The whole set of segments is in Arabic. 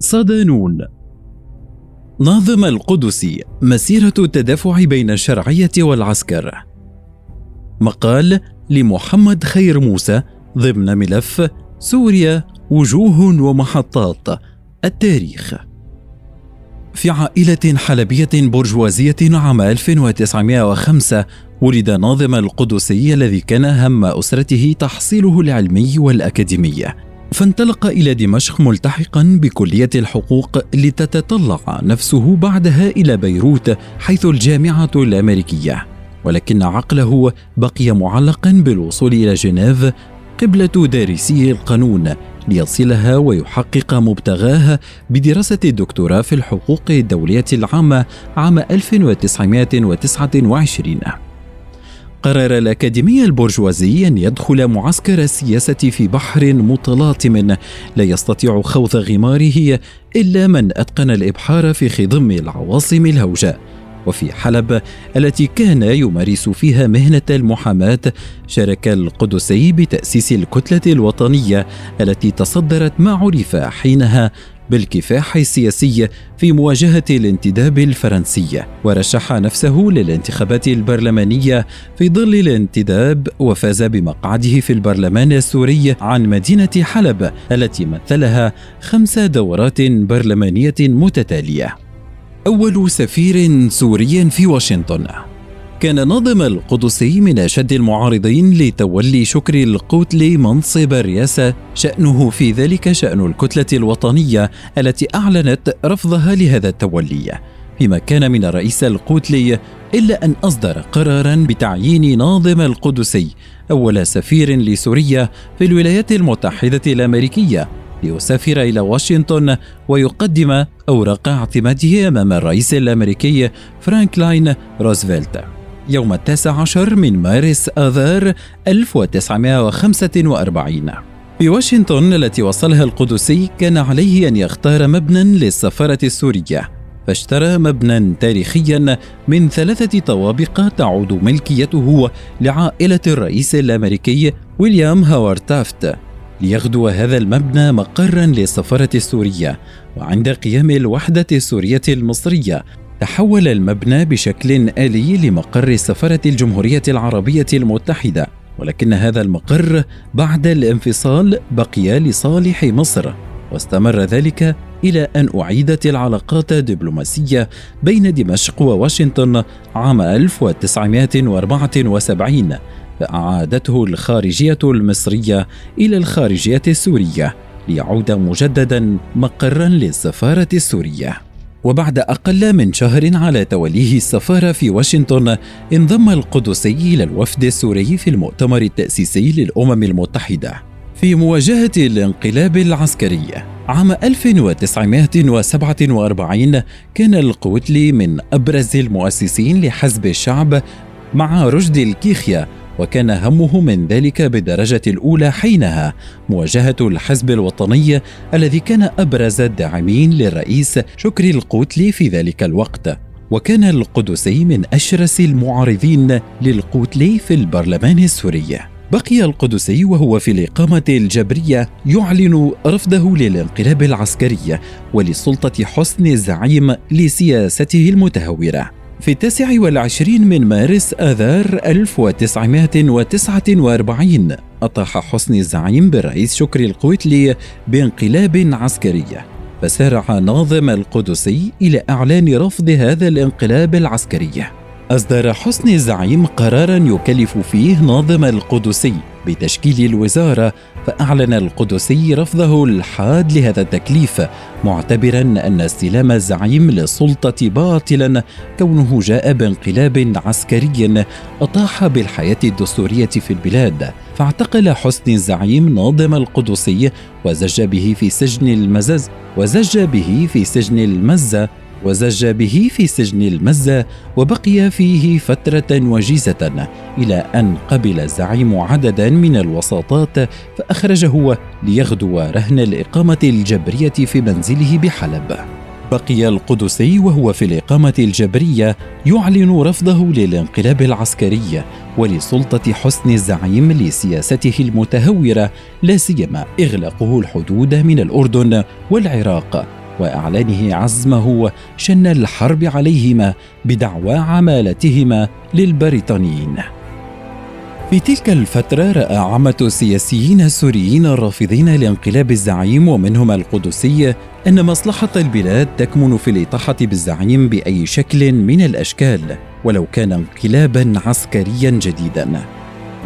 صدانون ناظم القدسي مسيرة التدافع بين الشرعية والعسكر. مقال لمحمد خير موسى ضمن ملف سوريا وجوه ومحطات. التاريخ. في عائلة حلبية برجوازية عام 1905 ولد ناظم القدسي الذي كان هم أسرته تحصيله العلمي والأكاديمي. فانطلق إلى دمشق ملتحقا بكلية الحقوق لتتطلع نفسه بعدها إلى بيروت حيث الجامعة الأمريكية. ولكن عقله بقي معلقا بالوصول إلى جنيف قبلة دارسي القانون ليصلها ويحقق مبتغاه بدراسة الدكتوراه في الحقوق الدولية العامة عام 1929 قرر الأكاديمي البرجوازي أن يدخل معسكر السياسة في بحر متلاطم. لا يستطيع خوض غماره إلا من أتقن الإبحار في خضم العواصم الهوجاء وفي حلب التي كان يمارس فيها مهنة المحاماة شارك القدسي بتأسيس الكتلة الوطنية التي تصدرت ما عرف حينها بالكفاح السياسي في مواجهة الانتداب الفرنسي ورشح نفسه للانتخابات البرلمانية في ظل الانتداب وفاز بمقعده في البرلمان السوري عن مدينة حلب التي مثلها خمس دورات برلمانية متتالية. أول سفير سوري في واشنطن. كان ناظم القدسي من أشد المعارضين لتولي شكري القوت لمنصب الرئاسة. شأنه في ذلك شأن الكتلة الوطنية التي أعلنت رفضها لهذا التولي. فيما كان من الرئيس القوتلي إلا أن أصدر قرارا بتعيين ناظم القدسي أول سفير لسوريا في الولايات المتحدة الأمريكية ليسافر إلى واشنطن ويقدم أوراق اعتماده أمام الرئيس الأمريكي فرانكلاين روزفلت. يوم التاسع عشر من مارس آذار 1945 في واشنطن التي وصلها القدسي كان عليه أن يختار مبنى للسفارة السورية. فاشترى مبنى تاريخيا من ثلاثة طوابق تعود ملكيته لعائلة الرئيس الأمريكي ويليام هاورد تافت ليغدو هذا المبنى مقرا للسفارة السورية وعند قيام الوحدة السورية المصرية. تحول المبنى بشكل آلي لمقر سفارة الجمهورية العربية المتحدة ولكن هذا المقر بعد الانفصال بقي لصالح مصر. واستمر ذلك إلى أن أعيدت العلاقات الدبلوماسية بين دمشق وواشنطن عام 1974 فأعادته الخارجية المصرية إلى الخارجية السورية ليعود مجددا مقرا للسفارة السورية. وبعد أقل من شهر على توليه السفارة في واشنطن انضم القدسي إلى الوفد السوري في المؤتمر التأسيسي للأمم المتحدة. في مواجهة الانقلاب العسكري عام 1947 كان القوتلي من أبرز المؤسسين لحزب الشعب مع رشد الكيخيا وكان همه من ذلك بالدرجة الأولى حينها مواجهة الحزب الوطني الذي كان أبرز الداعمين للرئيس شكري القوتلي في ذلك الوقت. وكان القدسي من أشرس المعارضين للقوتلي في البرلمان السوري. بقي القدسي وهو في الإقامة الجبرية يعلن رفضه للانقلاب العسكري ولسلطة حسن الزعيم لسياسته المتهورة. في التاسع والعشرين من مارس آذار 1949 أطاح حسني الزعيم بالرئيس شكري القويتلي بانقلاب عسكري. فسارع ناظم القدسي إلى إعلان رفض هذا الانقلاب العسكري. أصدر حسني الزعيم قرارا يكلف فيه ناظم القدسي بتشكيل الوزارة فأعلن القدسي رفضه الحاد لهذا التكليف معتبرا أن استلام الزعيم للسلطة باطلا كونه جاء بانقلاب عسكري أطاح بالحياة الدستورية في البلاد. فاعتقل حسني الزعيم ناظم القدسي وزج به في سجن المزز وزج به في سجن المزة وزج به في سجن المزة وبقي فيه فترة وجيزة إلى أن قبل الزعيم عددا من الوساطات فأخرجه ليغدو رهن الإقامة الجبرية في منزله بحلب. بقي القدسي وهو في الإقامة الجبرية يعلن رفضه للانقلاب العسكري ولسلطة حسن الزعيم لسياسته المتهورة لا سيما إغلاقه الحدود من الأردن والعراق واعلانه عزمه شن الحرب عليهما بدعوى عمالتهما للبريطانيين. في تلك الفترة رأى عامة السياسيين السوريين الرافضين لانقلاب الزعيم ومنهم القدسي أن مصلحة البلاد تكمن في الإطاحة بالزعيم بأي شكل من الأشكال ولو كان انقلابا عسكريا جديدا.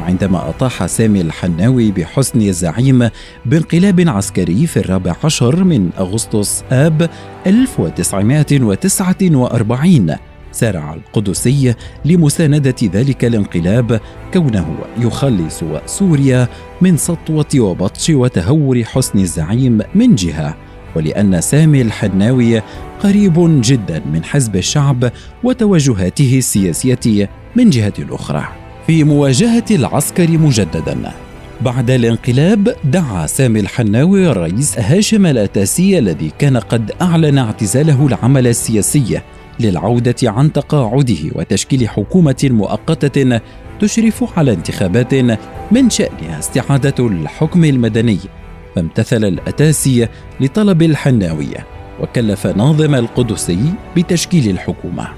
عندما أطاح سامي الحناوي بحسن الزعيم بانقلاب عسكري في الرابع عشر من أغسطس آب 1949 سارع القدسي لمساندة ذلك الانقلاب كونه يخلص سوريا من سطوة وبطش وتهور حسن الزعيم من جهة ولأن سامي الحناوي قريب جدا من حزب الشعب وتوجهاته السياسية من جهة أخرى. في مواجهة العسكر مجددا. بعد الانقلاب دعا سامي الحناوي الرئيس هاشم الأتاسي الذي كان قد أعلن اعتزاله العمل السياسي للعودة عن تقاعده وتشكيل حكومة مؤقتة تشرف على انتخابات من شأنها استعادة الحكم المدني. فامتثل الأتاسي لطلب الحناوية وكلف ناظم القدسي بتشكيل الحكومة.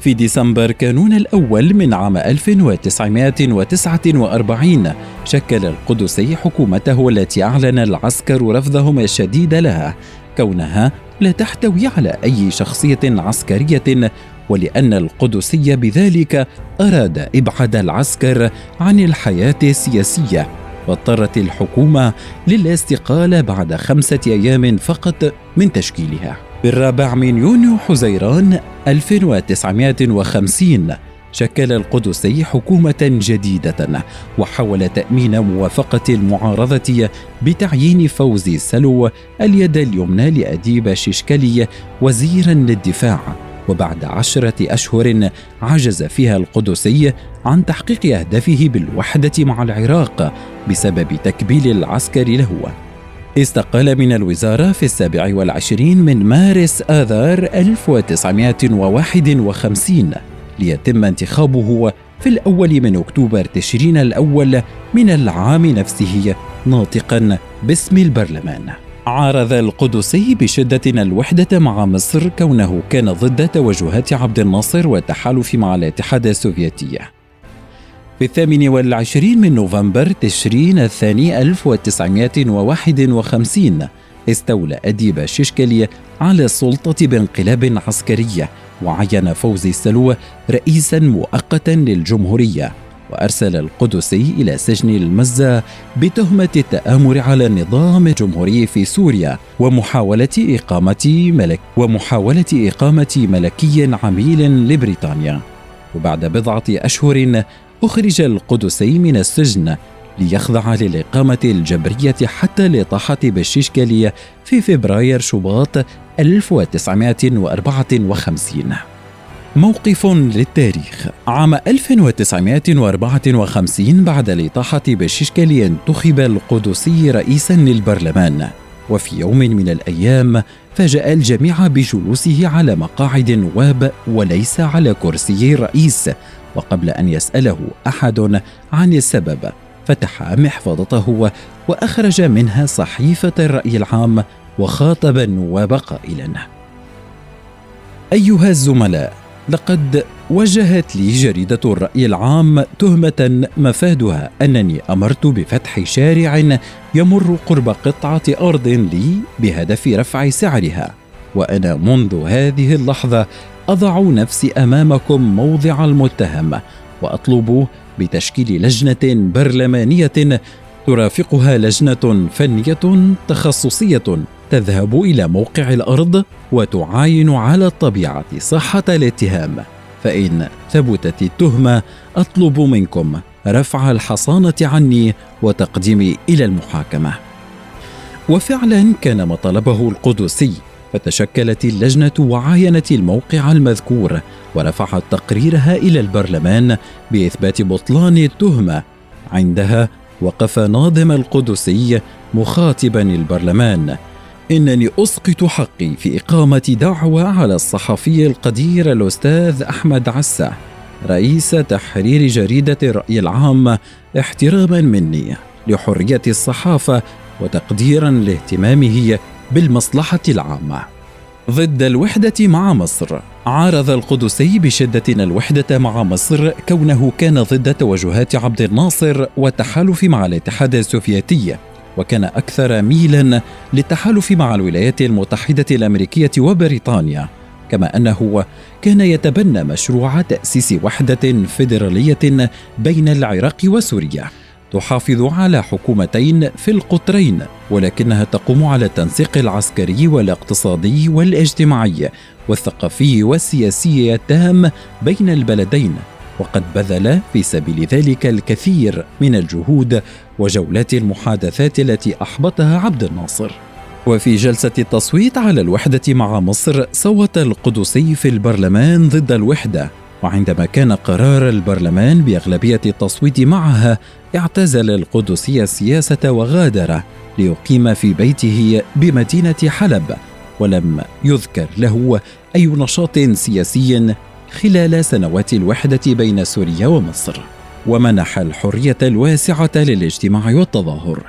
في ديسمبر كانون الأول من عام 1949 شكل القدسي حكومته التي أعلن العسكر رفضهم الشديد لها كونها لا تحتوي على أي شخصية عسكرية ولأن القدسي بذلك أراد إبعاد العسكر عن الحياة السياسية واضطرت الحكومة للاستقاله بعد خمسة أيام فقط من تشكيلها. بالرابع من يونيو حزيران 1950 شكل القدسي حكومة جديدة وحاول تأمين موافقة المعارضة بتعيين فوزي سلو اليد اليمنى لأديب شيشكلي وزيرا للدفاع. وبعد عشرة أشهر عجز فيها القدسي عن تحقيق أهدافه بالوحدة مع العراق بسبب تكبيل العسكر له. استقال من الوزارة في السابع والعشرين من مارس آذار 1951 ليتم انتخابه في الأول من أكتوبر تشرين الأول من العام نفسه ناطقا باسم البرلمان. عارض القدسي بشدة الوحدة مع مصر كونه كان ضد توجهات عبد الناصر والتحالف مع الاتحاد السوفيتي. في الثامن والعشرين من نوفمبر تشرين الثاني 1951 استولى أديب الششكلي على السلطة بانقلاب عسكري وعين فوزي السلو رئيسا مؤقتا للجمهورية وأرسل القدسي إلى سجن المزة بتهمة التآمر على النظام الجمهوري في سوريا ومحاولة إقامة ملك ومحاولة إقامة ملكي عميل لبريطانيا. وبعد بضعة أشهر أخرج القدسي من السجن ليخضع للإقامة الجبرية حتى الإطاحة بالشيشكالية في فبراير شباط 1954 موقف للتاريخ. عام 1954 بعد الإطاحة بالشيشكالية انتخب القدسي رئيسا للبرلمان. وفي يوم من الأيام فاجأ الجميع بجلوسه على مقاعد النواب وليس على كرسي الرئيس وقبل أن يسأله أحد عن السبب فتح محفظته وأخرج منها صحيفة الرأي العام وخاطب النواب قائلا. أيها الزملاء لقد وجهت لي جريدة الرأي العام تهمة مفادها أنني أمرت بفتح شارع يمر قرب قطعة أرض لي بهدف رفع سعرها وأنا منذ هذه اللحظة اضع نفسي أمامكم موضع المتهم وأطلب بتشكيل لجنة برلمانية ترافقها لجنة فنية تخصصية تذهب إلى موقع الأرض وتعاين على الطبيعة صحة الاتهام. فإن ثبتت التهمه أطلب منكم رفع الحصانة عني وتقديمي إلى المحاكمة. وفعلا كان ما طلبه القدسي فتشكلت اللجنة وعاينت الموقع المذكور ورفعت تقريرها إلى البرلمان بإثبات بطلان التهمه عندها وقف ناظم القدسي مخاطبا البرلمان. إنني أسقط حقي في إقامة دعوى على الصحفي القدير الأستاذ أحمد عسه رئيس تحرير جريدة الرأي العام احتراما مني لحرية الصحافة وتقديرا لاهتمامه بالمصلحة العامة. ضد الوحدة مع مصر. عارض القدسي بشدة الوحدة مع مصر كونه كان ضد توجهات عبد الناصر والتحالف مع الاتحاد السوفيتي وكان أكثر ميلا للتحالف مع الولايات المتحدة الأمريكية وبريطانيا كما أنه كان يتبنى مشروع تأسيس وحدة فيدرالية بين العراق وسوريا. تحافظ على حكومتين في القطرين ولكنها تقوم على التنسيق العسكري والاقتصادي والاجتماعي والثقافي والسياسي التام بين البلدين. وقد بذل في سبيل ذلك الكثير من الجهود وجولات المحادثات التي أحبطها عبد الناصر. وفي جلسة التصويت على الوحدة مع مصر صوت القدسي في البرلمان ضد الوحدة وعندما كان قرار البرلمان بأغلبية التصويت معها اعتزل القدسي السياسة وغادر ليقيم في بيته بمدينة حلب ولم يذكر له أي نشاط سياسي خلال سنوات الوحدة بين سوريا ومصر ومنح الحرية الواسعة للاجتماع والتظاهر.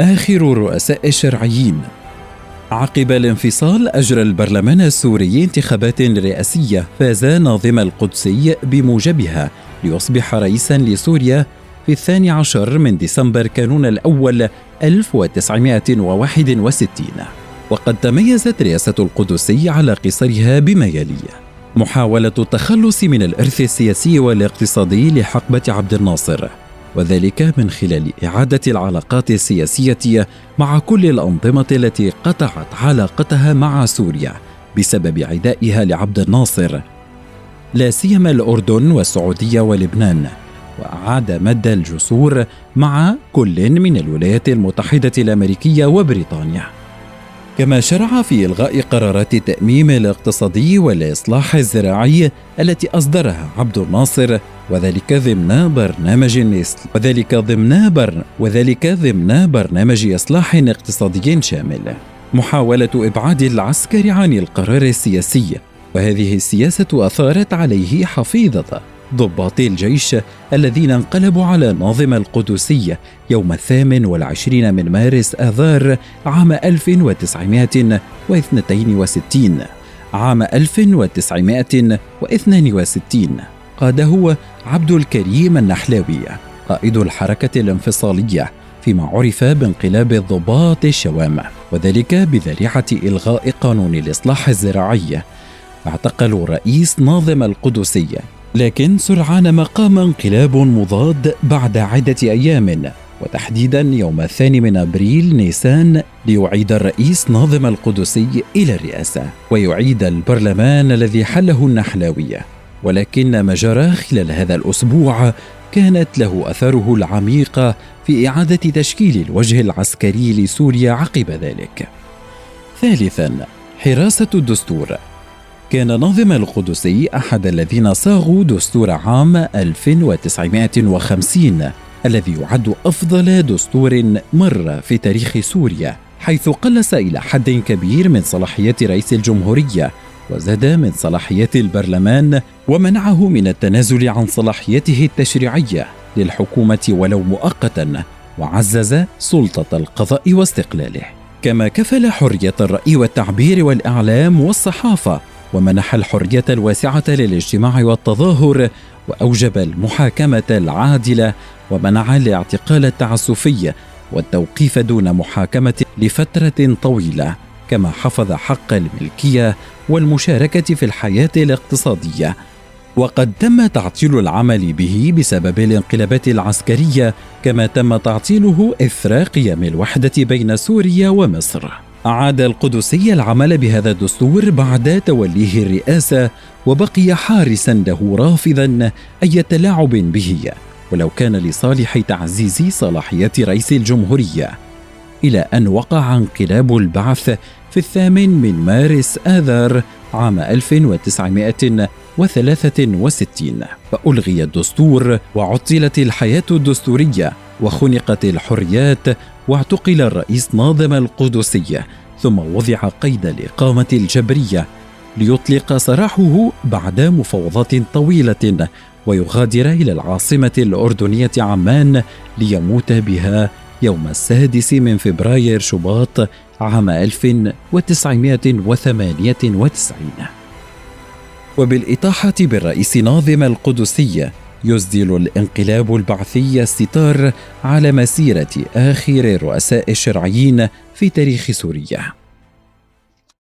آخر الرؤساء الشرعيين عقب الانفصال أجرى البرلمان السوري انتخابات رئاسية فاز ناظم القدسي بموجبها ليصبح رئيسا لسوريا في الثاني عشر من ديسمبر كانون الأول 1961 وقد تميزت رئاسة القدسي على قصرها بما يلي محاولة التخلص من الإرث السياسي والاقتصادي لحقبة عبد الناصر وذلك من خلال إعادة العلاقات السياسية مع كل الأنظمة التي قطعت علاقتها مع سوريا بسبب عدائها لعبد الناصر. لا سيما الأردن والسعودية ولبنان. وأعاد مد الجسور مع كل من الولايات المتحدة الأمريكية وبريطانيا. كما شرع في إلغاء قرارات التأميم الاقتصادي والإصلاح الزراعي التي أصدرها عبد الناصر وذلك ضمن برنامج وذلك ضمن بر وذلك ضمن برنامج إصلاح اقتصادي شامل. محاولة إبعاد العسكر عن القرار السياسي وهذه السياسة أثارت عليه حفيظة ضباط الجيش الذين انقلبوا على ناظم القدسية يوم الثامن والعشرين من مارس آذار عام 1962 عام 1962 قاده عبد الكريم النحلاوي قائد الحركة الانفصالية فيما عرف بانقلاب الضباط الشوام وذلك بذريعة إلغاء قانون الإصلاح الزراعي. اعتقلوا رئيس ناظم القدسية لكن سرعان ما قام انقلاب مضاد بعد عدة أيام وتحديدا يوم الثاني من أبريل نيسان ليعيد الرئيس ناظم القدسي إلى الرئاسة ويعيد البرلمان الذي حله النحلاويه ولكن ما جرى خلال هذا الأسبوع كانت له أثره العميق في إعادة تشكيل الوجه العسكري لسوريا عقب ذلك. ثالثا حراسة الدستور. كان ناظم القدسي أحد الذين صاغوا دستور عام 1950 الذي يعد أفضل دستور مر في تاريخ سوريا حيث قلص إلى حد كبير من صلاحيات رئيس الجمهورية وزاد من صلاحيات البرلمان ومنعه من التنازل عن صلاحيته التشريعية للحكومة ولو مؤقتا وعزز سلطة القضاء واستقلاله. كما كفل حرية الرأي والتعبير والإعلام والصحافة ومنح الحرية الواسعة للاجتماع والتظاهر وأوجب المحاكمة العادلة ومنع الاعتقال التعسفي والتوقيف دون محاكمة لفترة طويلة كما حفظ حق الملكية والمشاركة في الحياة الاقتصادية. وقد تم تعطيل العمل به بسبب الانقلابات العسكرية كما تم تعطيله إثر قيام الوحدة بين سوريا ومصر. أعاد القدسي العمل بهذا الدستور بعد توليه الرئاسة وبقي حارسا له رافضا أي تلاعب به. ولو كان لصالح تعزيز صلاحيات رئيس الجمهورية. إلى أن وقع انقلاب البعث في الثامن من مارس آذار عام 1963 فألغي الدستور وعطلت الحياة الدستورية. وخنقت الحريات واعتقل الرئيس ناظم القدسية ثم وضع قيد الإقامة الجبرية ليطلق سراحه بعد مفاوضات طويلة ويغادر إلى العاصمة الأردنية عمان ليموت بها يوم السادس من فبراير شباط عام 1998 وبالإطاحة بالرئيس ناظم القدسي يسدل الانقلاب البعثي الستار على مسيرة آخر الرؤساء الشرعيين في تاريخ سوريا.